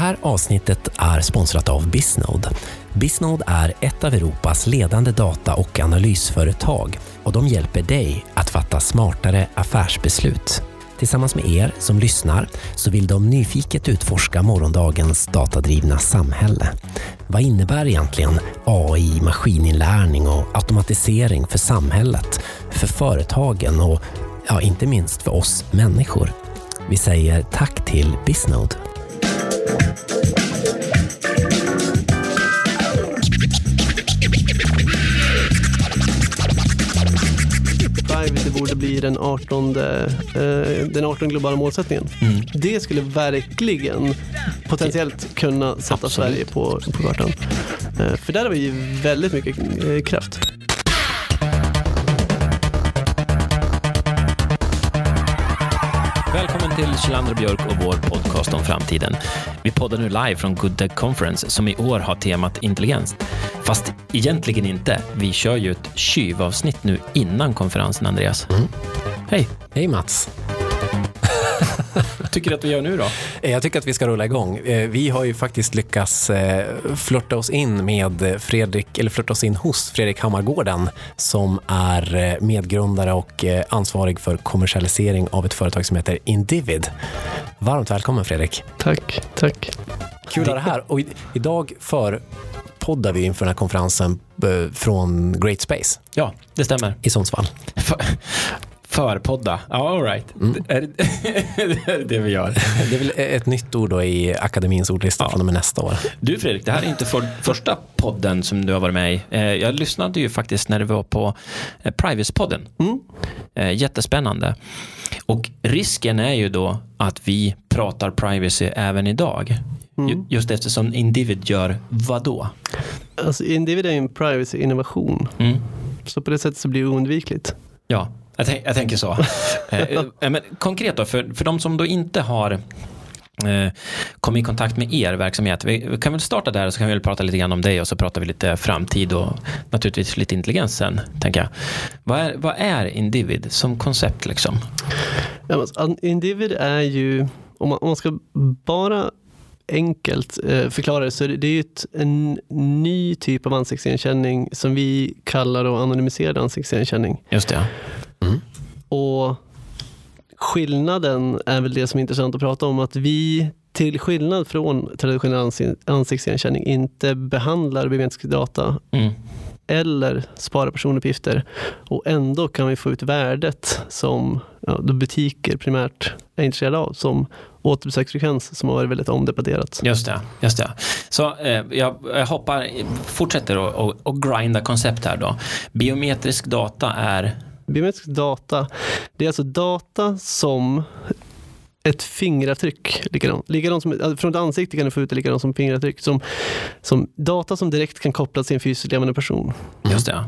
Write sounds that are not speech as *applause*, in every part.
här avsnittet är sponsrat av Bisnode. Bisnode är ett av Europas ledande data och analysföretag och de hjälper dig att fatta smartare affärsbeslut. Tillsammans med er som lyssnar så vill de nyfiket utforska morgondagens datadrivna samhälle. Vad innebär egentligen AI, maskininlärning och automatisering för samhället, för företagen och ja, inte minst för oss människor? Vi säger tack till Bisnode. Borde bli den 18, eh, den 18 globala målsättningen. Mm. Det skulle verkligen potentiellt kunna sätta Absolut. Sverige på, på kartan. Eh, för där har vi väldigt mycket eh, kraft. Till och Björk och vår podcast om framtiden. Vi poddar nu live från Good Tech Conference som i år har temat intelligens. Fast egentligen inte. Vi kör ju ett tjuvavsnitt nu innan konferensen, Andreas. Hej! Hej Mats! Tycker du att vi gör nu då? Eh, Jag tycker att vi ska rulla igång. Eh, Vi har ju faktiskt lyckats eh, flörta oss in med Fredrik, eller flörta oss in hos Fredrik Hammargården som är medgrundare och ansvarig för kommersialisering av ett företag som heter Individ. Varmt välkommen Fredrik. Tack, tack. Kul att ha dig här. Och idag för poddar vi inför den här konferensen från Great Space Ja, det stämmer. i Sundsvall. För, förpodda. Ja, all right. Är det, *laughs* det är det vi gör. Det är väl ett nytt ord då i akademins ordlista från och med nästa år. Du Fredrik, det här är inte för, första podden som du har varit med i. Eh, Jag lyssnade ju faktiskt när du var på eh, Privacy-podden. Eh, Jättespännande. Och risken är ju då att vi pratar privacy även idag. Ju- Just eftersom Individ gör vad då? Alltså, Individ är ju en privacy-innovation. Mm. Så på det sättet så blir det oundvikligt. Ja, jag, tänk, jag tänker så. *laughs* eh, eh, men konkret då, för, för de som då inte har eh, kommit i kontakt med er verksamhet. Vi, kan väl starta där och så kan vi väl prata lite grann om dig och så pratar vi lite framtid och naturligtvis lite intelligens sen, tänker jag. Vad är, vad är Individ som koncept liksom? Ja, alltså, Individ är ju, om man, om man ska bara enkelt förklara det, så det, är ett, en ny typ av ansiktsigenkänning som vi kallar då anonymiserad ansiktsigenkänning. Just det. Och skillnaden är väl det som är intressant att prata om, att vi till skillnad från traditionell ansi- ansiktsigenkänning inte behandlar biometrisk data Mm. eller sparar personuppgifter och ändå kan vi få ut värdet som ja, butiker primärt är intresserade av som återbesöksfrekvens som har varit väldigt omdebatterat. Just det, just det. Så eh, jag, jag hoppar, fortsätter och, och, och grinda koncept här då. Biometrisk data är, Biometrisk data, det är alltså data som ett fingeravtryck, likadant. likadant som, alltså från ett ansikte kan du få ut det likadant som fingeravtryck. Som, som data som direkt kan kopplas till en fysiskt levande person. just det.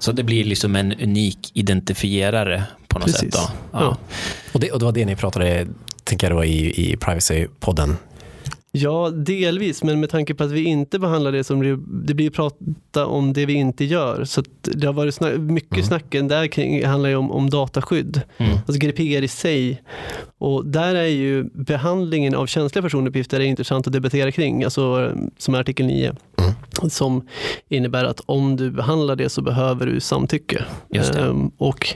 Så det blir liksom en unik identifierare på något Precis. sätt då. Ja. Och det, och det var det ni pratade, tänker jag då, i, i Privacy-podden. Ja, delvis, men med tanke på att vi inte behandlar det som det- blir prata om det vi inte gör. Så det har varit snack, mycket snacken där kring handlar ju om, om dataskydd. Mm. Alltså GDPR i sig. Och där är ju behandlingen av känsliga personuppgifter är intressant att debattera kring, alltså som är artikel 9. Som innebär att om du behandlar det så behöver du samtycke. Ehm, och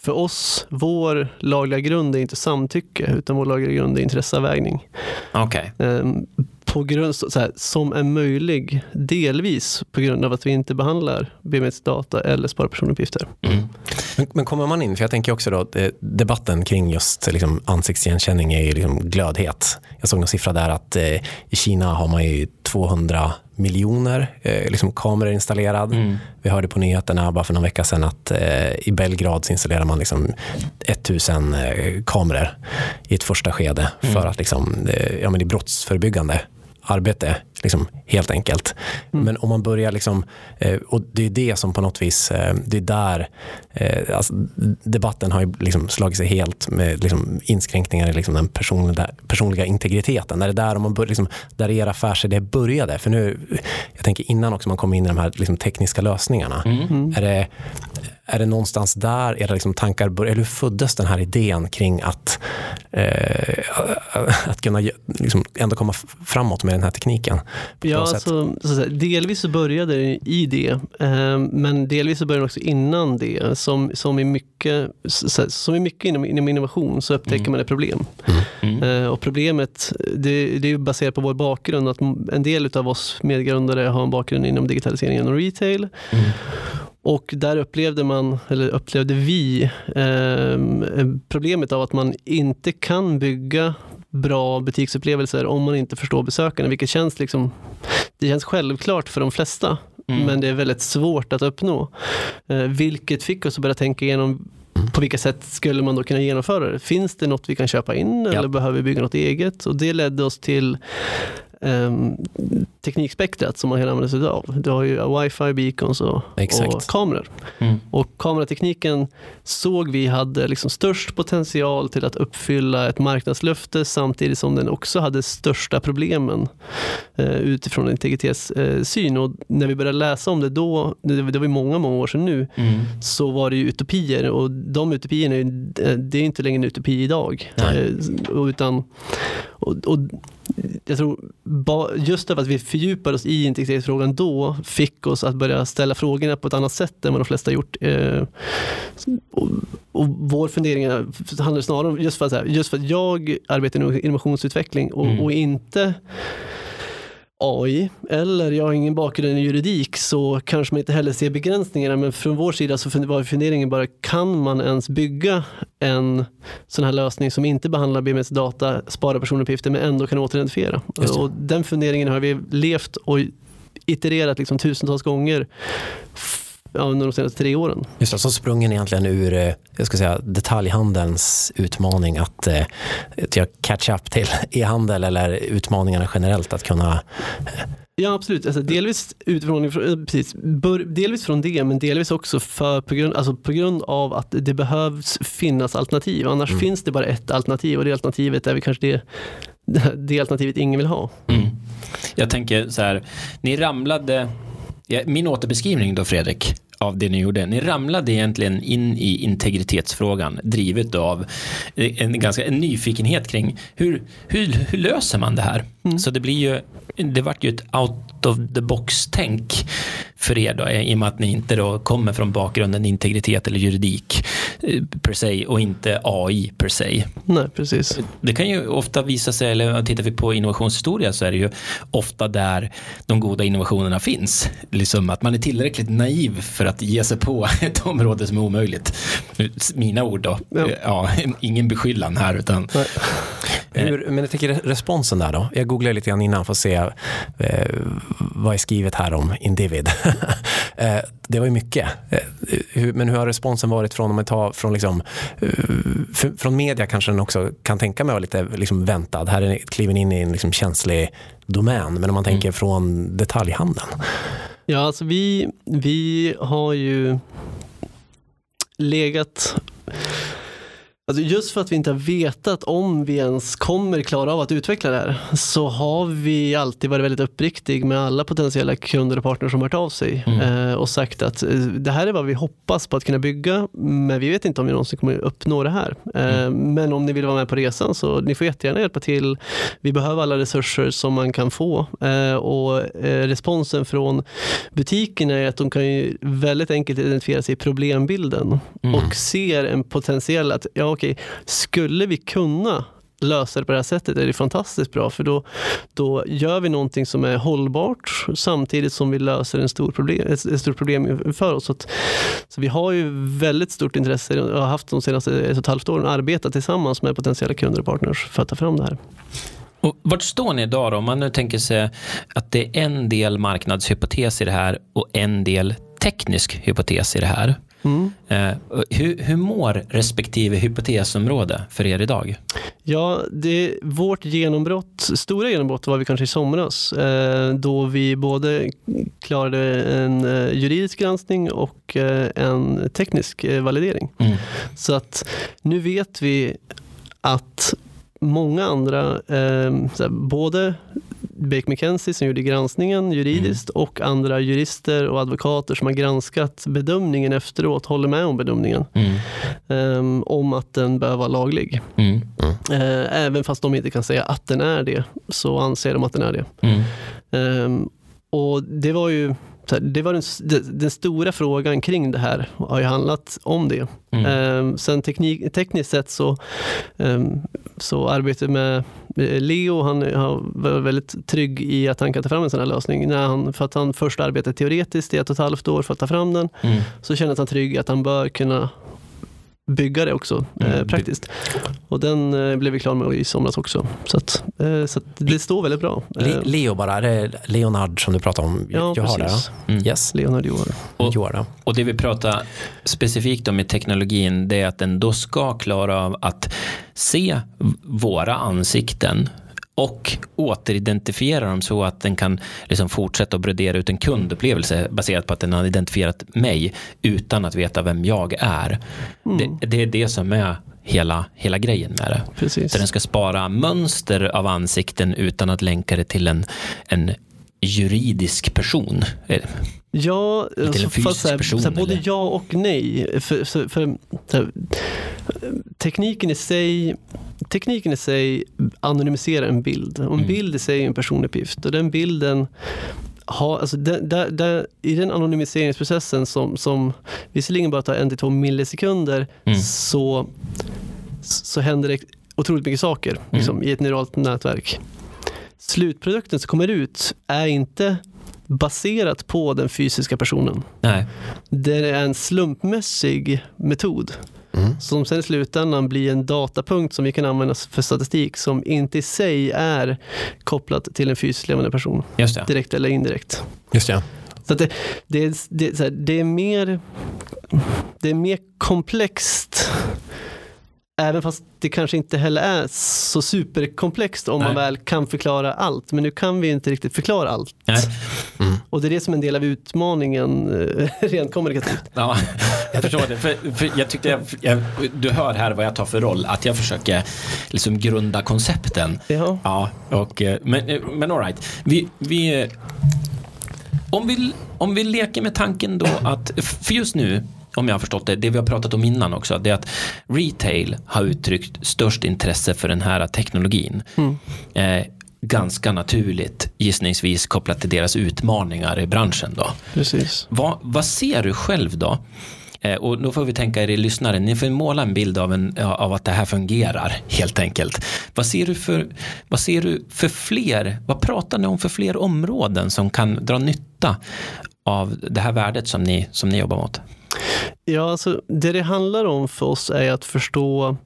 för oss, vår lagliga grund är inte samtycke, utan vår lagliga grund är intresseavvägning. Okej. Ehm, på grund, så här, som är möjlig delvis på grund av att vi inte behandlar biometrisk data eller sparar personuppgifter. Mm. Men, men kommer man in, för jag tänker också då, eh, debatten kring just liksom, ansiktsigenkänning är ju liksom glödhet. Jag såg någon siffra där att eh, i Kina har man ju 200 miljoner eh, liksom kameror installerad. Mm. Vi hörde på nyheterna bara för någon vecka sedan att eh, i Belgrad så installerar man liksom 1000 eh, kameror i ett första skede för att liksom, eh, ja, men det är brottsförebyggande arbete, liksom, helt enkelt. Men om man börjar, liksom, eh, och det är det som på något vis, eh, det är där eh, alltså, debatten har liksom slagit sig helt med liksom, inskränkningar i liksom, den personliga, personliga integriteten. Är det där, om man bör, liksom, där er affärsidé började? För nu, jag tänker innan också man kommer in i de här liksom, tekniska lösningarna. Är, det, är det någonstans där era liksom tankar började, eller hur föddes den här idén kring att, eh, att kunna liksom ändå komma framåt med den här tekniken? Ja, alltså, så säga, delvis så började det i det, eh, men delvis så började det också innan det. Som, som, i, mycket, så, som i mycket inom, inom innovation så upptäcker mm. man ett problem. Mm. Eh, och problemet det, det är baserat på vår bakgrund, att en del av oss medgrundare har en bakgrund inom digitaliseringen och retail. Mm. Och där upplevde man, eller upplevde vi, eh, problemet av att man inte kan bygga bra butiksupplevelser om man inte förstår besökarna, vilket känns, liksom, det känns självklart för de flesta. Mm. Men det är väldigt svårt att uppnå. Eh, vilket fick oss att börja tänka igenom på vilka sätt skulle man då kunna genomföra det? Finns det något vi kan köpa in eller ja. behöver vi bygga något eget? Och det ledde oss till um, teknikspektrat som man kan använda sig av. Du har ju wifi, beacons och, och kameror. Mm. Och kameratekniken såg vi hade liksom störst potential till att uppfylla ett marknadslöfte samtidigt som den också hade största problemen uh, utifrån integritetssyn. Uh, och när vi började läsa om det då, det, det var många, många år sedan nu, mm. så var det ju utopier och de utopierna, det är inte längre en utopi idag. Uh, utan, och, och jag tror just därför att vi fördjupade oss i integritetsfrågan då fick oss att börja ställa frågorna på ett annat sätt än vad de flesta gjort. Eh, och, och vår fundering handlar snarare om, just för att, just för att jag arbetar inom innovationsutveckling och, mm. och inte AI eller jag har ingen bakgrund i juridik så kanske man inte heller ser begränsningarna men från vår sida så var funderingen bara kan man ens bygga en sån här lösning som inte behandlar BMS data, sparar personuppgifter men ändå kan återidentifiera. Och den funderingen har vi levt och itererat liksom tusentals gånger under de senaste tre åren. Just det, så sprungen egentligen ur eh, jag ska säga, detaljhandelns utmaning att, eh, att catch up till *laughs* e-handel eller utmaningarna generellt att kunna eh, Ja absolut, alltså, delvis, utifrån, precis, delvis från det men delvis också för, på, grund, alltså, på grund av att det behövs finnas alternativ. Annars mm. finns det bara ett alternativ och det alternativet är väl kanske det, *laughs* det alternativet ingen vill ha. Mm. Jag tänker så här, ni ramlade Ja, min återbeskrivning då Fredrik av det ni gjorde. Ni ramlade egentligen in i integritetsfrågan drivet av en, ganska, en nyfikenhet kring hur, hur, hur löser man det här? Mm. Så det blir ju, det vart ju ett out of the box-tänk för er då, i och med att ni inte då kommer från bakgrunden integritet eller juridik eh, per se och inte AI per se. Nej, precis. Det kan ju ofta visa sig, eller tittar vi på innovationshistoria så är det ju ofta där de goda innovationerna finns. Liksom att man är tillräckligt naiv för att ge sig på *laughs* ett område som är omöjligt. Mina ord då. Ja. ja ingen beskyllan här utan Nej. Hur, men jag tänker responsen där då. Jag googlade lite grann innan för att se eh, vad är skrivet här om Individ. *laughs* *laughs* eh, det var ju mycket. Eh, men hur har responsen varit från, om man tar från, liksom, eh, från media kanske den också kan tänka mig vara lite liksom, väntad. Här är kliven in i en liksom, känslig domän. Men om man tänker mm. från detaljhandeln. Ja, alltså vi, vi har ju legat Alltså just för att vi inte har vetat om vi ens kommer klara av att utveckla det här så har vi alltid varit väldigt uppriktig med alla potentiella kunder och partners som har hört av sig mm. eh, och sagt att eh, det här är vad vi hoppas på att kunna bygga men vi vet inte om vi någonsin kommer uppnå det här. Eh, mm. Men om ni vill vara med på resan så ni får jättegärna hjälpa till. Vi behöver alla resurser som man kan få och responsen från butikerna är att de kan ju väldigt enkelt identifiera sig i problembilden mm. och ser en potentiell att ja, okej, skulle vi kunna lösa det på det här sättet är det fantastiskt bra för då, då gör vi någonting som är hållbart samtidigt som vi löser en stor problem, ett, stort problem för oss. Så, att, så vi har ju väldigt stort intresse och har haft de senaste ett och ett halvt åren arbetat tillsammans med potentiella kunder och partners för att ta fram det här. Och vart står ni idag då? Om man nu tänker sig att det är en del marknadshypotes i det här och en del teknisk hypotes i det här. Mm. Eh, hur, hur mår respektive hypotesområde för er idag? Ja, det, vårt genombrott, stora genombrott var vi kanske i somras eh, då vi både klarade en eh, juridisk granskning och en teknisk validering. Mm. Så att nu vet vi att många andra, både Baker McKenzie som gjorde granskningen juridiskt Mm. och andra jurister och advokater som har granskat bedömningen efteråt håller med om bedömningen Mm. ehm, om att den bör vara laglig. Mm. Eh, även fast de inte kan säga att den är det så anser de att den är det. Ehm, och det var ju det var den, den, stora frågan kring det här har ju handlat om det. Mm. Ehm, sen teknik, tekniskt sett så, um, så arbetet med Leo, han har varit väldigt trygg i att han kan ta fram en sån här lösning. När han, för att han först arbetade teoretiskt i ett och ett halvt år för att ta fram den, Mm. så känner han trygg att han bör kunna bygga det också eh, Mm. praktiskt. Och den eh, blev vi klara med i somras också. Så, att, eh, så att det står väldigt bra. Le- Leo bara, är det Leonard som du pratar om? Ja, jag har precis. det. Mm. Yes, Leonard Johansson. Och- Joar Och det vi pratar specifikt om i teknologin, det är att den då ska klara av att se våra ansikten och återidentifiera dem så att den kan liksom fortsätta att brodera ut en kundupplevelse baserat på att den har identifierat mig utan att veta vem jag är. Det, det är det som är hela, hela grejen med det. Precis. Så den ska spara mönster av ansikten utan att länka det till en, en juridisk person. Eh, Ja, Till en så, fysisk fast så här, person, så här, både eller? ja och nej. För, för, för, här, tekniken i sig Tekniken i sig anonymiserar en bild. Och en Mm. bild i sig är en personuppgift. Och den bilden har, alltså där, där, där, I den anonymiseringsprocessen som, som visserligen bara tar en till två millisekunder Mm. så, så händer det otroligt mycket saker Mm. liksom, i ett neuralt nätverk. Slutprodukten som kommer ut är inte baserat på den fysiska personen. nej. Det är en slumpmässig metod Mm. som sen i slutändan blir en datapunkt som vi kan använda för statistik som inte i sig är kopplat till en fysiskt levande person, direkt eller indirekt. Just det. Så det, det, det, det, är mer, det är mer komplext Även fast det kanske inte heller är så superkomplext om man Nej. väl kan förklara allt. Men nu kan vi inte riktigt förklara allt. Nej. Och det är det som är en del av utmaningen eh, *laughs* rent kommunikativt. Ja, jag förstår det. För, för jag tyckte jag, jag, du hör här vad jag tar för roll. Att jag försöker liksom grunda koncepten. Ja. Ja, och, eh, men, eh, men all right. Vi, vi, om, vi, om vi leker med tanken då att, för just nu, om jag har förstått det, det vi har pratat om innan också, det är att retail har uttryckt störst intresse för den här teknologin. Eh, ganska naturligt, gissningsvis kopplat till deras utmaningar i branschen då. Precis. Vad, vad ser du själv då? Eh, och då får vi tänka er lyssnare, ni får måla en bild av, en, av att det här fungerar helt enkelt. Vad ser, du för, vad ser du för fler, vad pratar ni om för fler områden som kan dra nytta av det här värdet som ni, som ni jobbar mot? Ja, alltså, det det handlar om för oss är att förstå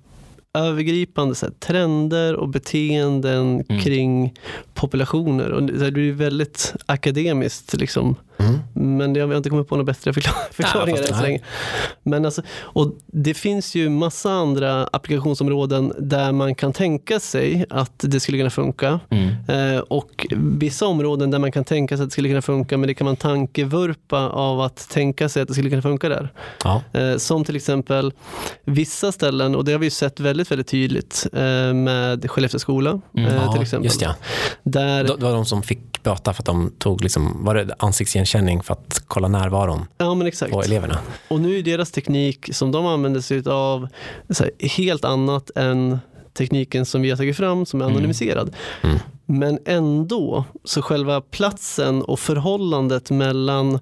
övergripande så här, trender och beteenden Mm. kring populationer. Och det, så här, det blir väldigt akademiskt, liksom. Mm. men jag har inte kommit på några bättre förklar- förklaringar än så länge. Men alltså, och det finns ju massa andra applikationsområden där man kan tänka sig att det skulle kunna funka. Mm. Eh, och vissa områden där man kan tänka sig att det skulle kunna funka, men det kan man tankevurpa av att tänka sig att det skulle kunna funka där. Ja. Eh, som till exempel vissa ställen, och det har vi ju sett väldigt, väldigt tydligt eh, med Skellefteå skola Mm. eh, ja, till exempel. just det. Där, Det var de som fick böta för att de tog liksom, var det ansiktsigenkänning för att kolla närvaron ja men exakt. på eleverna. Och nu är deras teknik som de använder sig av här, helt annat än tekniken som vi har tagit fram som är Mm. anonymiserad. Mm. Men ändå, så själva platsen och förhållandet mellan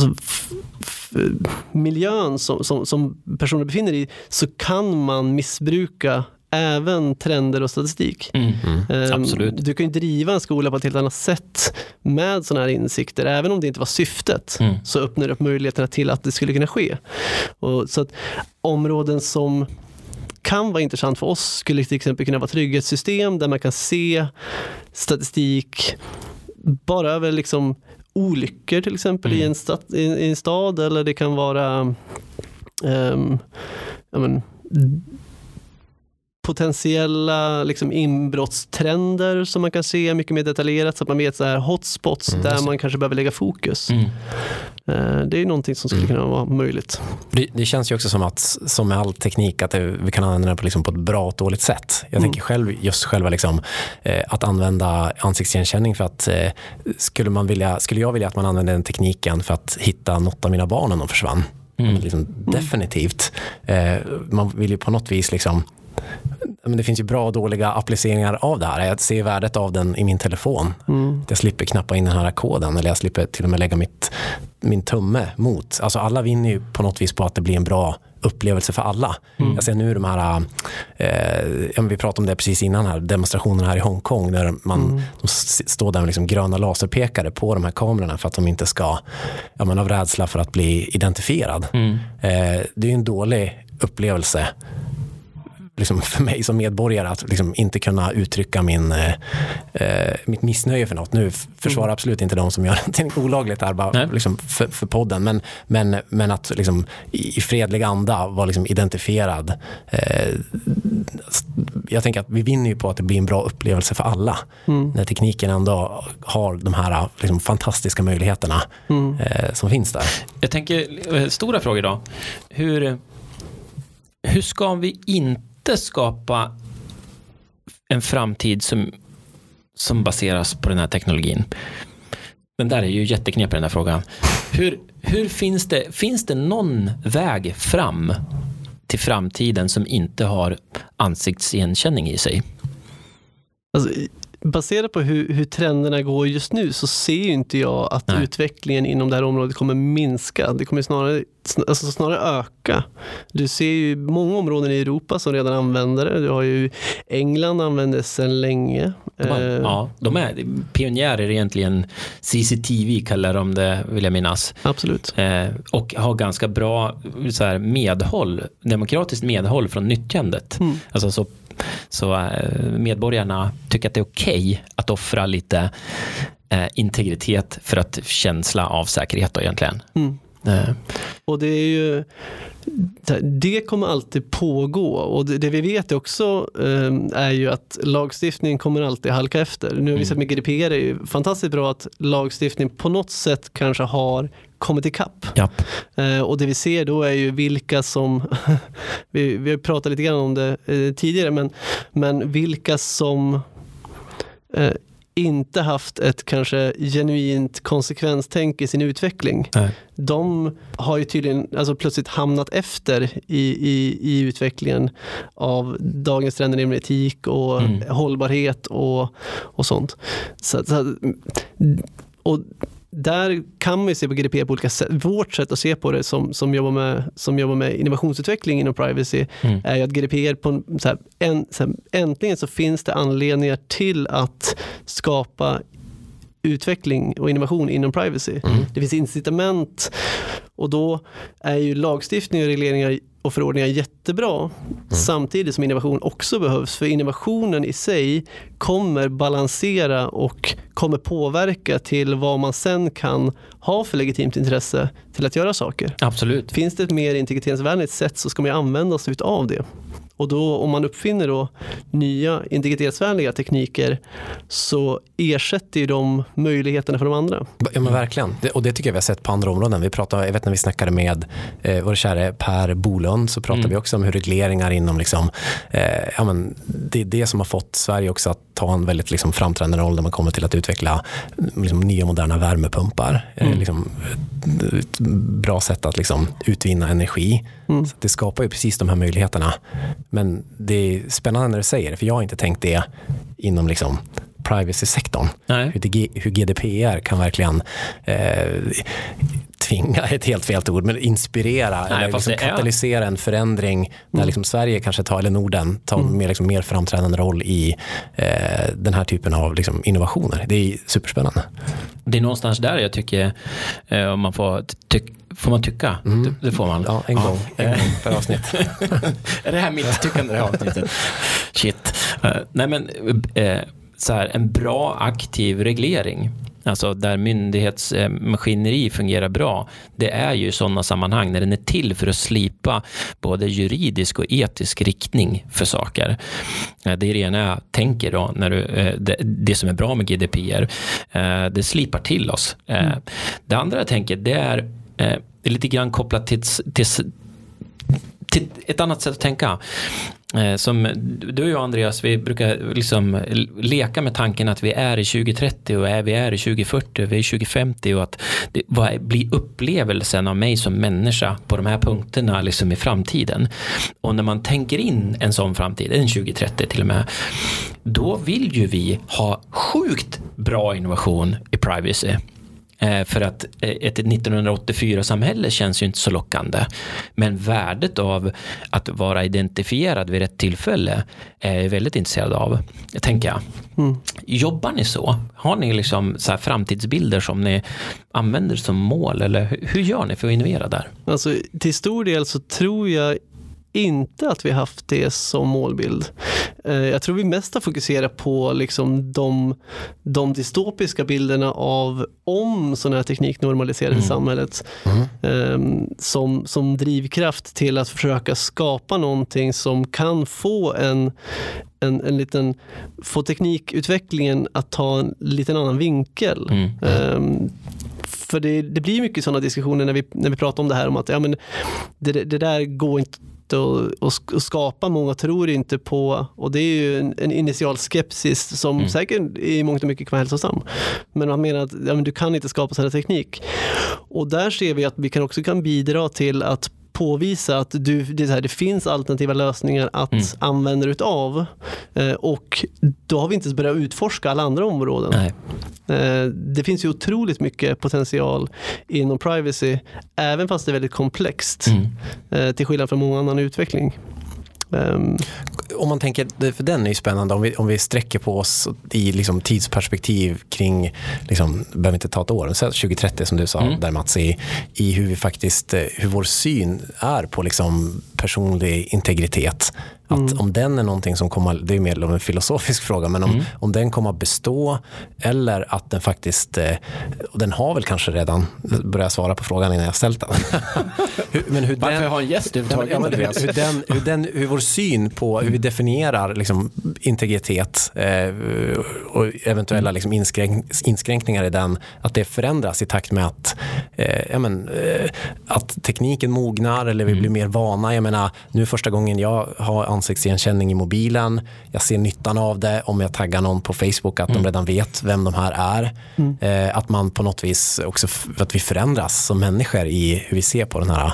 alltså, miljön som, som, som personer befinner i så kan man missbruka även trender och statistik. Mm. Ehm, Absolut. Du kan ju driva en skola på ett helt annat sätt med sådana här insikter. Även om det inte var syftet Mm. så öppnar det upp möjligheterna till att det skulle kunna ske. Och så att områden som kan vara intressant för oss skulle till exempel kunna vara trygghetssystem där man kan se statistik bara över liksom olyckor till exempel i, Mm. en stad, i, i en stad eller det kan vara ja, men, potentiella liksom, inbrottstrender som man kan se mycket mer detaljerat så att man vet så här hotspots Mm, där man kanske behöver lägga fokus. Mm. Eh, Det är någonting som skulle Mm. kunna vara möjligt. Det, det känns ju också som att, som med all teknik, att det, vi kan använda den på, liksom, på ett bra och dåligt sätt. Jag Mm. tänker själv, just själva liksom, eh, att använda ansiktsigenkänning för att eh, skulle, man vilja, skulle jag vilja att man använde den tekniken för att hitta något av mina barn om de försvann? Mm. Liksom, definitivt. Eh, man vill ju på något vis liksom men det finns ju bra och dåliga appliceringar av det här. Jag ser värdet av den i min telefon. Mm. Jag slipper knappa in den här koden eller jag slipper till och med lägga mitt, min tumme mot. Alltså alla vinner ju på något vis på att det blir en bra upplevelse för alla. Jag ser nu de här, eh, vi pratade om det precis innan här, demonstrationerna här i Hongkong där man de s- står där med liksom gröna laserpekare på de här kamerorna för att de inte ska, ja, men av rädsla för att bli identifierad. Mm. Eh, det är ju en dålig upplevelse liksom för mig som medborgare att liksom inte kunna uttrycka min, eh, eh, mitt missnöje för något. Nu försvarar absolut inte de som gör *laughs* någonting olagligt här bara liksom för, för podden. Men, men, men att liksom i, i fredlig anda vara liksom identifierad. Eh, jag tänker att vi vinner ju på att det blir en bra upplevelse för alla. När tekniken ändå har de här liksom, fantastiska möjligheterna eh, som finns där. Jag tänker, eh, stora frågor då. Hur, hur ska vi inte inte skapa en framtid som, som baseras på den här teknologin? Den där är ju jätteknepig den här frågan. Hur, hur finns, det, finns det någon väg fram till framtiden som inte har ansiktsigenkänning i sig? Alltså, baserat på hur, hur trenderna går just nu så ser ju inte jag att Nej. utvecklingen inom det här området kommer minska. Det kommer snarare, sn- alltså snarare öka. Du ser ju många områden i Europa som redan använder det. Du har ju England använder det sedan länge. De, har, Eh, ja, de är pionjärer egentligen. CCTV kallar de det, vill jag minnas. Absolut. Eh, och har ganska bra så här, medhåll, demokratiskt medhåll från nyttjandet. Mm. Alltså så, så eh, medborgarna tycker att det är okej att offra lite eh, integritet för att känsla av säkerhet då egentligen. Mm. Eh, Och det är ju det kommer alltid pågå och det, det vi vet också eh, är ju att lagstiftningen kommer alltid halka efter. Nu har vi sett med GDPR, det är ju fantastiskt bra att lagstiftning på något sätt kanske har kommit ikapp. ja. Eh, och det vi ser då är ju vilka som, *laughs* vi, vi har pratat lite grann om det eh, tidigare, men, men vilka som eh, inte haft ett kanske genuint konsekvenstänk i sin utveckling. Nej. De har ju tydligen alltså plötsligt hamnat efter i, i, i utvecklingen av dagens trender inom etik och Mm. hållbarhet och, och sånt. Så, så, och där kan man se på GDPR på olika sätt. Vårt sätt att se på det som, som, jobbar, med, som jobbar med innovationsutveckling inom privacy Mm. är att GDPR, på en, så här, en, så här, äntligen så finns det anledningar till att skapa utveckling och innovation inom privacy. Det finns incitament och då är ju lagstiftning och regleringar och förordningar jättebra samtidigt som innovation också behövs. För innovationen i sig kommer balansera och kommer påverka till vad man sen kan ha för legitimt intresse till att göra saker. Absolut. Finns det ett mer integritetsvänligt sätt så ska man ju använda sig av det. Och då om man uppfinner då nya integritetsvänliga tekniker så ersätter ju de möjligheterna för de andra. Ja men verkligen. Det, och det tycker jag vi har sett på andra områden. Vi pratade, jag vet när vi snackade med eh, vår käre Per Bolund så pratade Mm. vi också om hur regleringar inom liksom, eh, ja, men det är det som har fått Sverige också att ta en väldigt liksom, framträdande roll när man kommer till att utveckla liksom, nya moderna värmepumpar. Eh, Mm. liksom, ett bra sätt att liksom, utvinna energi. Mm. Så det skapar ju precis de här möjligheterna. Men det är spännande när du säger det, för jag har inte tänkt det inom liksom, privacy-sektorn. Hur, hur GDPR kan verkligen eh, tvinga, ett helt fel ord, men inspirera Nej, eller liksom det är- Mm. katalysera en förändring där liksom Sverige kanske tar, eller Norden tar en mer, liksom, mer framträdande roll i eh, den här typen av liksom, innovationer. Det är superspännande. Det är någonstans där jag tycker, eh, om man får, tyck, får man tycka? Det, det får man. Mm. Ja, en gång, en gång per avsnitt. *laughs* är det här mitt tyckande det här avsnittet? *laughs* Shit. Eh, nej men, eh, så här, en bra aktiv reglering. Alltså där myndighetsmaskineri fungerar bra, det är ju sådana sammanhang när den är till för att slipa både juridisk och etisk riktning för saker. Det är det ena jag tänker då, när du, det, det som är bra med GDPR, det slipar till oss. Mm. Det andra jag tänker, det är lite grann kopplat till, till till ett annat sätt att tänka. Eh, som du och jag Andreas, vi brukar liksom leka med tanken att vi är i 2030 och är vi är i 2040 och vi är i 2050 och att det blir upplevelsen av mig som människa på de här punkterna liksom i framtiden. Och när man tänker in en sån framtid, en 2030 till och med, då vill ju vi ha sjukt bra innovation i privacy. Eh, för att eh, ett 1984-samhälle känns ju inte så lockande. Men värdet av att vara identifierad vid rätt tillfälle är jag väldigt intresserad av, tänker jag. Mm. Jobbar ni så? Har ni liksom så framtidsbilder som ni använder som mål? Eller hur gör ni för att innovera där? Alltså, till stor del så tror jag inte att vi haft det som målbild. Eh, jag tror vi mest har fokuserat på liksom de, de dystopiska bilderna av om sån här teknik normaliseras mm. i samhället mm. Ehm, som, som drivkraft till att försöka skapa någonting som kan få en, en, en liten, få teknikutvecklingen att ta en liten annan vinkel. Mm. Um, för det, det, blir mycket sådana diskussioner när vi, när vi pratar om det här om att ja, men det, det där går inte och, och, skapa. Många tror inte på, och det är ju en, en initial skepsis som mm. säkert i mångt och mycket kan vara hälsosam. Men man menar att ja, men du kan inte skapa sån här teknik. Och där ser vi att vi kan också kan bidra till att påvisa att du, det, här, det finns alternativa lösningar att mm. använda utav. Eh, och då har vi inte ens börjat utforska alla andra områden. Eh, det finns ju otroligt mycket potential inom privacy, även fast det är väldigt komplext. Mm. Eh, till skillnad från många annan utveckling. Um, om man tänker, för den är ju spännande, om vi, om vi sträcker på oss i liksom tidsperspektiv kring, liksom, behöver inte ta ett år, 2030 som du sa mm. där Mats, i, i hur vi faktiskt, eh, hur vår syn är på liksom personlig integritet. Att mm. om den är någonting som kommer, det är mer en filosofisk fråga, men om, mm. om den kommer att bestå eller att den faktiskt, eh, och den har väl kanske redan, börjat svara på frågan innan jag ställt den. *laughs* hur, men hur Varför den, har en gäst överhuvudtaget? Ja, hur, den, hur, den, hur vår syn på, hur vi definierar liksom, integritet eh, och eventuella liksom, inskränk, inskränkningar i den, att det förändras i takt med att, eh, men, eh, att tekniken mognar eller vi mm. blir mer vana. Jag menar, nu första gången jag har ansiktsigenkänning i mobilen. Jag ser nyttan av det om jag taggar någon på Facebook att mm. de redan vet vem de här är. Mm. Eh, att man på något vis också, att vi förändras som människor i hur vi ser på den här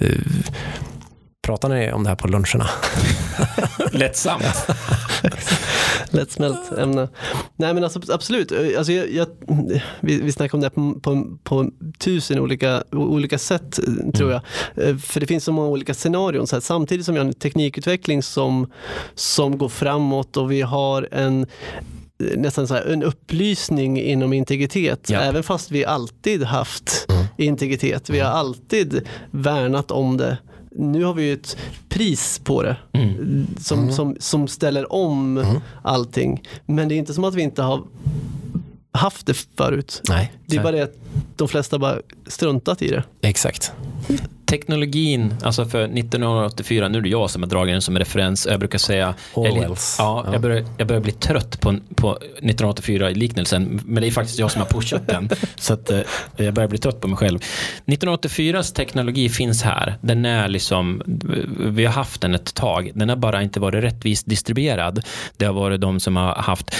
eh, Pratar ni om det här på luncherna? *laughs* Lättsamt. Lättsmält *laughs* ämne. Nej men alltså, absolut, alltså, jag, jag, vi, vi snackar om det på, på, på, tusen olika, olika sätt tror mm. jag. Eh, för det finns så många olika scenarion. Så här, samtidigt som vi har en teknikutveckling som, som går framåt och vi har en nästan så en upplysning inom integritet. Ja. Även fast vi alltid haft mm. integritet. Vi har alltid värnat om det nu har vi ju ett pris på det mm. Som, mm. Som, som ställer om mm. allting. Men det är inte som att vi inte har haft det förut. Nej, det är bara det att de flesta bara struntat i det. Exakt teknologin, alltså för 1984, nu är det jag som har dragit den som referens, jag brukar säga, Orwells. ja, ja. Jag, börjar, jag börjar bli trött på, på 1984-liknelsen, men det är faktiskt jag som har pushat den, *laughs* så att, eh, jag börjar bli trött på mig själv. 1984s teknologi finns här, den är liksom, vi har haft den ett tag, den har bara inte varit rättvist distribuerad. Det har varit de som har haft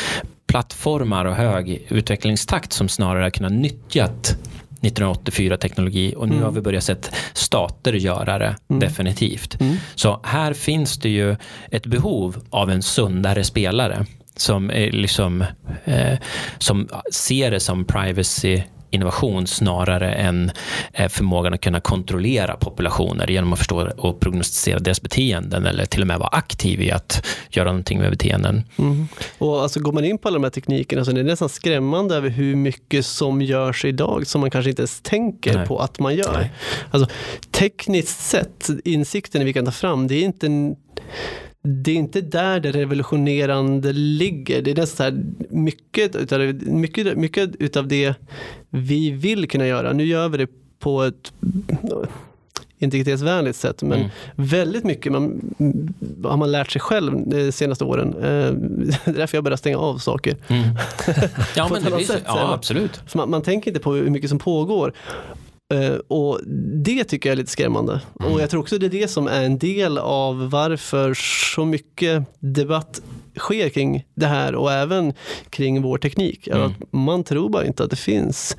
plattformar och hög utvecklingstakt som snarare har kunnat nyttjat 1984-teknologi och nu mm. har vi börjat sett stater göra det mm. definitivt. Mm. Så här finns det ju ett behov av en sundare spelare som, är liksom, eh, som ser det som privacy innovation snarare än eh, förmågan att kunna kontrollera populationer genom att förstå och prognostisera deras beteenden eller till och med vara aktiv i att göra någonting med beteenden. Mm. Och alltså går man in på alla de här teknikerna så är det nästan skrämmande över hur mycket som görs idag som man kanske inte ens tänker Nej. på att man gör. Nej. Alltså, tekniskt sett, insikten vi kan ta fram, det är inte en det är inte där det revolutionerande ligger. Det är nästan så här, mycket, utav mycket, mycket utav det vi vill kunna göra, nu gör vi det på ett integritetsvänligt sätt. Men mm. väldigt mycket man, har man lärt sig själv de senaste åren. Eh, *laughs* det är därför jag börjar stänga av saker. Mm. *laughs* ja, men det blir, ja, absolut. Man, man tänker inte på hur mycket som pågår. Uh, och Det tycker jag är lite skrämmande. Mm. Och Jag tror också det är det som är en del av varför så mycket debatt sker kring det här och även kring vår teknik. Mm. Att man tror bara inte att det finns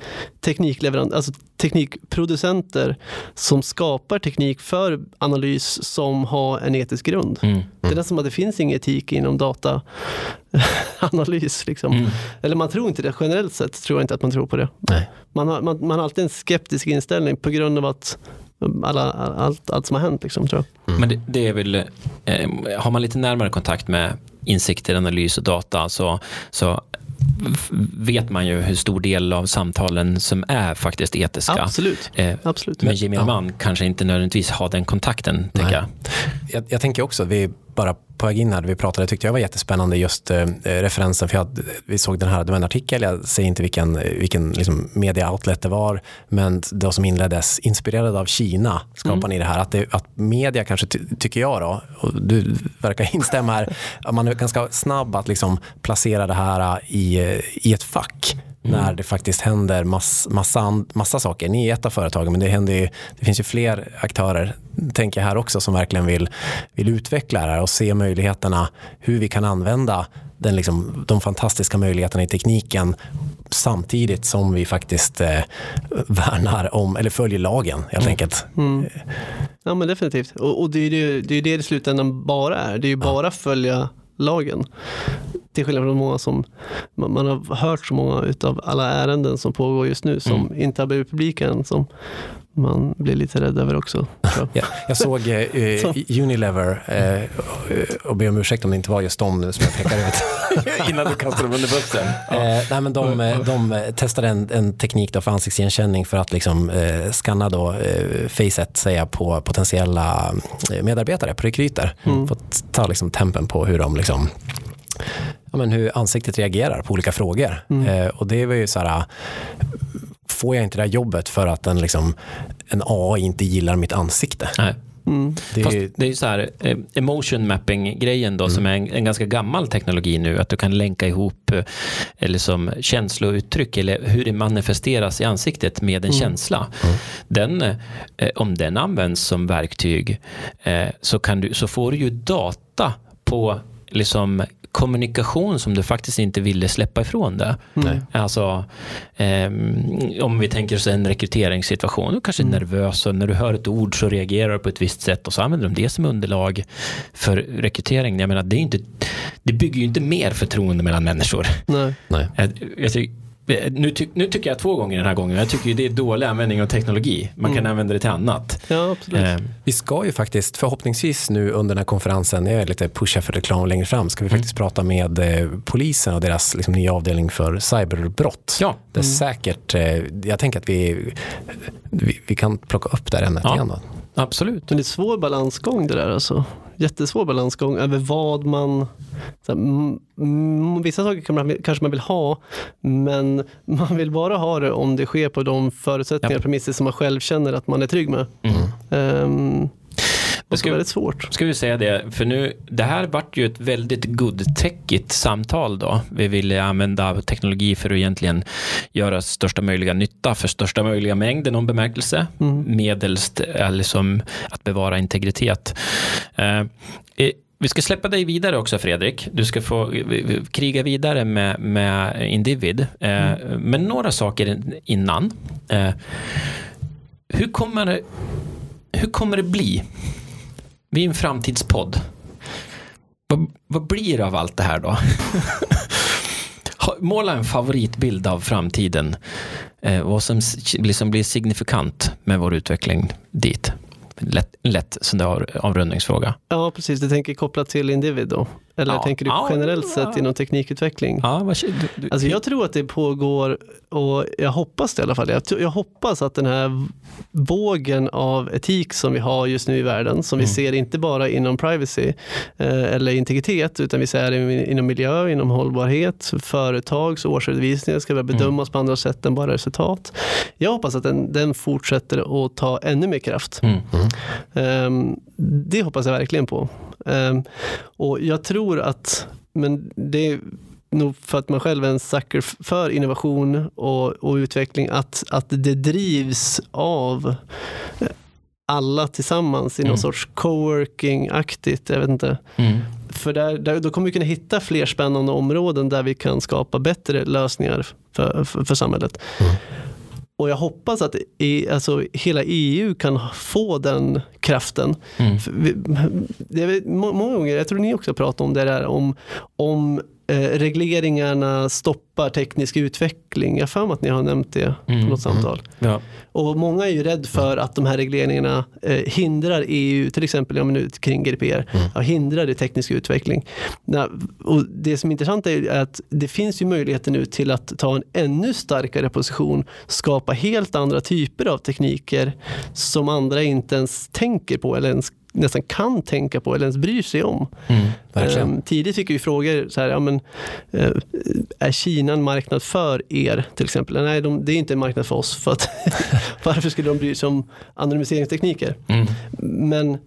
alltså teknikproducenter som skapar teknik för analys som har en etisk grund. Mm. Mm. Det är nästan som att det finns ingen etik inom dataanalys. *laughs* Liksom. Mm. Eller man tror inte det, generellt sett tror jag inte att man tror på det. Man, har, man, man har alltid en skeptisk inställning på grund av att alla, allt, allt som har hänt. Liksom, tror jag. Mm. Men det, det, är väl, eh, har man lite närmare kontakt med insikter, analys och data så, så vet man ju hur stor del av samtalen som är faktiskt etiska. Absolut. Eh, Absolut. Men gemene man kanske inte nödvändigtvis har den kontakten. Tänker jag. jag. Jag tänker också, vi bara på väg in här, vi pratade, tyckte jag var jättespännande just eh, referensen, för jag, vi såg den här, det var en artikel, jag säger inte vilken, vilken liksom media outlet det var, men det som inleddes, inspirerad av Kina, skapar mm. ni det här, att, det, att media kanske, ty, tycker jag då, och du verkar *laughs* instämma här, att man är ganska snabb att liksom placera det här i, i ett fack. Mm. när det faktiskt händer mass, massa, massa saker. Ni är ett av företagen men det, händer ju, det finns ju fler aktörer, tänker jag här också, som verkligen vill, vill utveckla det här och se möjligheterna, hur vi kan använda den liksom, de fantastiska möjligheterna i tekniken samtidigt som vi faktiskt eh, värnar om, eller följer lagen helt mm. enkelt. Mm. Ja men definitivt. Och, och det är ju det, det, är det i slutändan bara är. Det är ju bara följa lagen. Till skillnad från många som, man, har hört så många utav alla ärenden som pågår just nu som mm. inte har blivit publika än, som man blir lite rädd över också. Jag, ja, jag såg eh, *laughs* Unilever eh, och ber om ursäkt om det inte var just dem som jag pekade ut. *laughs* Innan du kastade dem under bussen. Ja. Eh, nej, men de, de testade en, en teknik då för ansiktsigenkänning för att liksom, eh, skanna då, eh, facet säga, på potentiella eh, medarbetare på rekryter. Mm. För att ta liksom, tempen på hur de liksom, ja, men hur ansiktet reagerar på olika frågor. Mm. Eh, och det var ju så här, får jag inte det här jobbet för att en, liksom, en AI inte gillar mitt ansikte? Nej. Mm. Det, är... Fast det är ju så här, eh, emotion mapping-grejen då mm. som är en, en, ganska gammal teknologi nu, att du kan länka ihop eh, eller som känslouttryck eller hur det manifesteras i ansiktet med en mm. känsla. Mm. Den, eh, om den används som verktyg så, kan du, så får du ju data på liksom kommunikation som du faktiskt inte ville släppa ifrån det. Mm. Alltså, eh, om vi tänker oss en rekryteringssituation, du kanske är mm. nervös och när du hör ett ord så reagerar du på ett visst sätt och så använder de det som underlag för rekrytering. Jag menar, det, är inte, det bygger ju inte mer förtroende mellan människor. Nej. Nej. Jag, jag tycker, nu, ty nu, tycker jag två gånger den här gången. Jag tycker det är dålig användning av teknologi. Man mm. kan använda det till annat. Ja, absolut. Eh. Vi ska ju faktiskt, förhoppningsvis nu under den här konferensen, jag är lite pusha för reklam längre fram, ska vi mm. faktiskt prata med eh, polisen och deras liksom, nya avdelning för cyberbrott. Ja. Det är mm. säkert, eh, jag tänker att vi, vi, vi, kan plocka upp det här ämnet ja. igen. Då. Absolut. Men det är svår balansgång det där alltså jättesvår balansgång över vad man... Här, vissa saker kan man, kanske man vill ha, men man vill bara ha det om det sker på de förutsättningar och premisser som man själv känner att man är trygg med. Mm. Um, det ska, väldigt svårt. Ska vi säga det, för nu, det här vart ju ett väldigt godtäckigt samtal då. Vi ville använda teknologi för att egentligen göra största möjliga nytta för största möjliga mängd i någon bemärkelse. Mm. Medelst liksom att bevara integritet. Uh, vi ska släppa dig vidare också Fredrik. Du ska få kriga vidare med, med Individ. Mm. Men några saker innan. Hur kommer hur kommer det bli vi är en framtidspodd. Vad, vad blir det av allt det här då? *laughs* Måla en favoritbild av framtiden. Eh, vad som liksom blir signifikant med vår utveckling dit. lätt, lätt sån där avrundningsfråga. Ja, precis. Du tänker kopplat till Individ då? Eller Ja. tänker du Ja, generellt ja. sett inom teknikutveckling? Ja, vad, du, du, Alltså jag tror att det pågår, och jag hoppas det i alla fall, jag, jag hoppas att den här vågen av etik som vi har just nu i världen, som vi Mm. ser inte bara inom privacy eh, eller integritet, utan vi ser det inom miljö, inom hållbarhet, företags årsredovisningar ska väl bedömas på andra sätt än bara resultat. Jag hoppas att den, den fortsätter att ta ännu mer kraft. Mm. Ehm, det hoppas jag verkligen på. Ehm, och jag tror att, men det är nog för att man själv är en sucker för innovation och, och utveckling, att, att det drivs av eh, alla tillsammans i någon Mm. sorts coworking-aktigt, jag vet inte. Mm. För där, där, då kommer vi kunna hitta fler spännande områden där vi kan skapa bättre lösningar för, för, för samhället. Mm. Och jag hoppas att i, alltså, hela EU kan få den kraften. Mm. Vi, det är må- många gånger, jag tror ni också pratar om det där om, om eh, regleringarna stoppar teknisk utveckling. Jag för mig att ni har nämnt det Mm. på något samtal. Ja. Och många är ju rädd för att de här regleringarna eh, hindrar EU, till exempel ja, nu, kring GDPR, ja, hindrar det teknisk utveckling. Nej, och det som är intressant är att det finns ju möjligheter nu till att ta en ännu starkare position, skapa helt andra typer av tekniker som andra inte ens tänker på eller ens nästan kan tänka på eller ens bryr sig om. Mm. Ehm, tidigt fick vi frågor, så här, ja, men, eh, är Kina en marknad för er till exempel? Nej, de, det är inte en marknad för oss. För att, *laughs* varför skulle de bry sig om anonymiseringstekniker? Mm. Men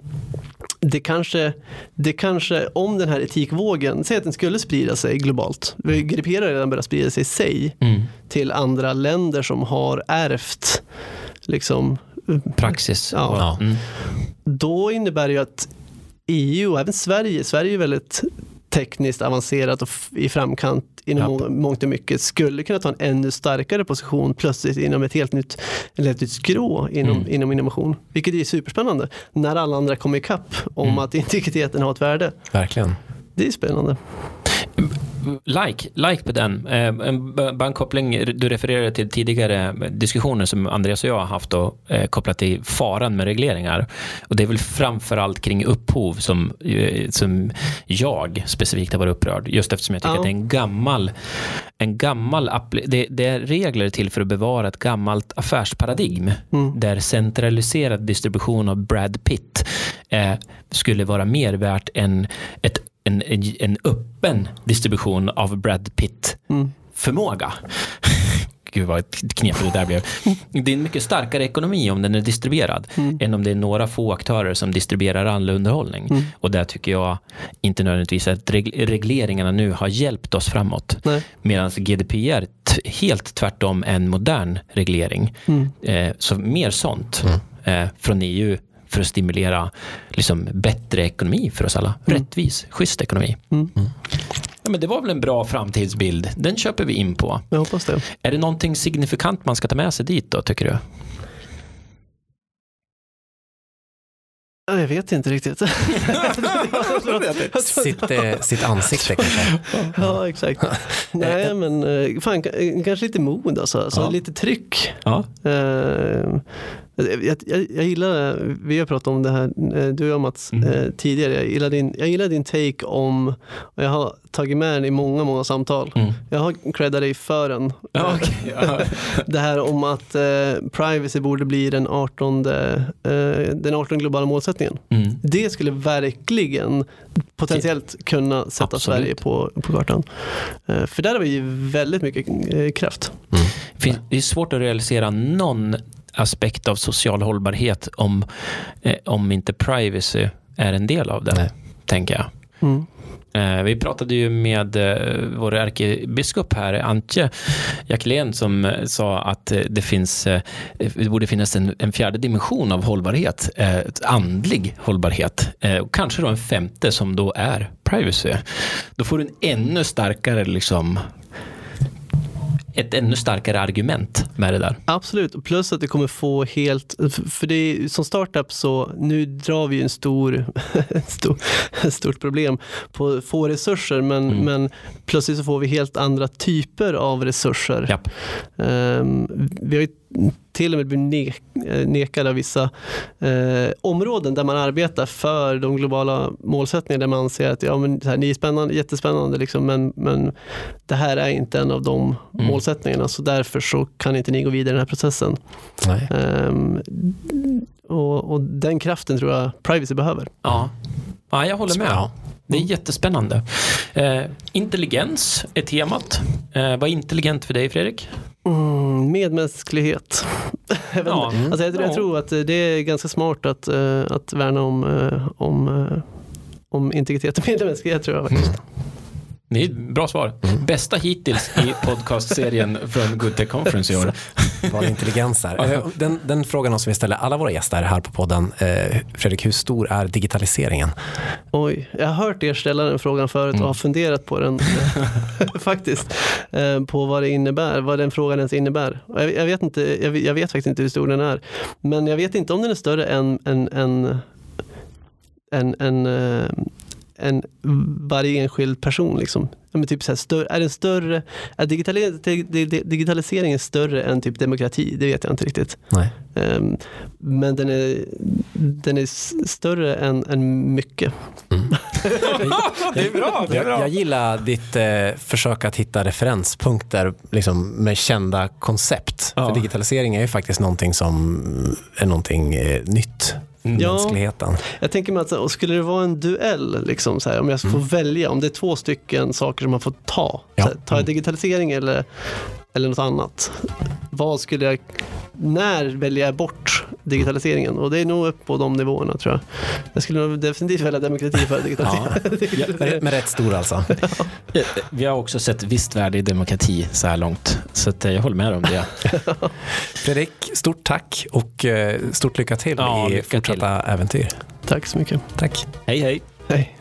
det kanske, det kanske, om den här etikvågen, säg att den skulle sprida sig globalt. GDPR har redan börjat sprida sig i sig Mm. till andra länder som har ärvt liksom, Praxis. Ja. Och- Mm. Då innebär det ju att EU och även Sverige, Sverige är väldigt tekniskt avancerat och i framkant inom Ja. må- mångt och mycket, skulle kunna ta en ännu starkare position plötsligt inom ett helt nytt, ett helt nytt skrå inom, Mm. inom innovation. Vilket är superspännande när alla andra kommer ikapp om Mm. att *laughs* integriteten har ett värde. Verkligen. Det är spännande. Like, like på den. Eh, en- Bara en koppling, du refererade till tidigare diskussioner som Andreas och jag har haft och, eh, kopplat till faran med regleringar. Och det är väl framförallt kring upphov som, eh, som jag specifikt har varit upprörd. Just eftersom jag tycker Ja. att det är en gammal, en gammal det, det är regler till för att bevara ett gammalt affärsparadigm Mm. där centraliserad distribution av Brad Pitt eh, skulle vara mer värt än ett, en, en, en öppen distribution av Brad Pitt Mm. förmåga. *laughs* Gud vad knepigt det där blev. Det är en mycket starkare ekonomi om den är distribuerad Mm. än om det är några få aktörer som distribuerar all underhållning. Mm. Och där tycker jag inte nödvändigtvis att reg- regleringarna nu har hjälpt oss framåt. Medan GDPR t- helt tvärtom en modern reglering. Mm. Eh, så mer sånt eh, från EU för att stimulera liksom, bättre ekonomi för oss alla. Rättvis, schysst ekonomi. Mm. Ja, men det var väl en bra framtidsbild. Den köper vi in på. Jag hoppas det. Är det någonting signifikant man ska ta med sig dit då, tycker du? Ja, Jag vet inte riktigt. *laughs* Sitt, eh, sitt ansikte kanske. Ja, exakt. Nej, men eh, fan, kanske lite mod alltså. alltså Ja. Lite tryck. Ja. Eh, jag, jag, jag gillar, vi har pratat om det här, eh, du och Mats, Mm. eh, tidigare. Jag gillar, din, jag gillar din take om, och jag har tagit med den i många, många samtal. Mm. Jag har creddat dig för den. Ja, *laughs* okej. Ja. Det här om att eh, privacy borde bli den 18, eh, den 18 globala målsättningen. Mm. Det skulle verkligen potentiellt kunna sätta Absolut. Sverige på, på kartan. Eh, för där har vi ju väldigt mycket eh, kraft. Fin- Det är svårt att realisera någon aspekt av social hållbarhet om, eh, om inte privacy är en del av det, Nej. tänker jag. Mm. Eh, Vi pratade ju med eh, vår ärkebiskop här, Antje Jackelén, som eh, sa att det, finns, det borde finnas en, en fjärde dimension av hållbarhet, ett andlig hållbarhet. Och kanske då en femte som då är privacy. Då får du en ännu starkare liksom ett ännu starkare argument med det där. Absolut, plus att det kommer få helt, för det är, som startup så nu drar vi en stor, *laughs* stor stort problem på få resurser men, Mm. men plötsligt så får vi helt andra typer av resurser. Japp. Ehm, vi har ju till och med blir ne eh, nekade av vissa eh, områden där man arbetar för de globala målsättningarna där man anser att ja, men, här, ni är spännande, jättespännande liksom, men, men det här är inte en av de mm. målsättningarna så därför så kan inte ni gå vidare i den här processen. Um, och, och, den kraften tror jag privacy behöver. Ja, ja jag håller med. Ja. Det är jättespännande. Eh, intelligens är temat. Eh, vad är intelligent för dig Fredrik? Mm, medmänsklighet. *laughs* ja. alltså jag, jag, tror att det är ganska smart att, uh, att värna om, uh, om, om integritet och *laughs* medmänsklighet tror jag faktiskt. Mm. Det är ett bra svar. Mm. Bästa hittills i podcastserien från Good Tech Conference i år. *laughs* Vad intelligens är. Eh, den, den frågan som vi ställer alla våra gäster här på podden. Eh, Fredrik, hur stor är digitaliseringen? Oj, jag har hört er ställa den frågan förut och har mm. funderat på den *laughs* *laughs* faktiskt. Eh, på vad det innebär, vad den frågan ens innebär. Jag, jag vet, inte, jag, jag, vet faktiskt inte hur stor den är. Men jag vet inte om den är större än, än, än, än, än än varje enskild person. Liksom. Men typ så här, större, är, den större, är digitaliseringen större än typ demokrati? Det vet jag inte riktigt. Nej. Um, men den är, den är större än, än mycket. Mm. *laughs* *laughs* det är bra. Det är bra. Jag, jag gillar ditt eh, försök att hitta referenspunkter liksom, med kända koncept. Ja. För digitalisering är ju faktiskt någonting som är någonting eh, nytt ja, mänskligheten. Jag tänker mig att och skulle det vara en duell, liksom, så här, om jag får mm. välja, om det är två stycken saker som man får ta, ja. här, tar jag mm. digitalisering eller, eller något annat? Vad skulle jag, när väljer jag bort digitaliseringen? Och det är nog upp på de nivåerna tror jag. Jag skulle nog definitivt välja demokrati för digitalisering. Ja. med, med rätt stor alltså. Ja. Vi har också sett visst värde i demokrati så här långt, så att jag håller med om det. *laughs* Fredrik, stort tack och eh, stort lycka till ja, i lycka fortsatta till. äventyr. Tack så mycket. Tack. Hej hej. Hej.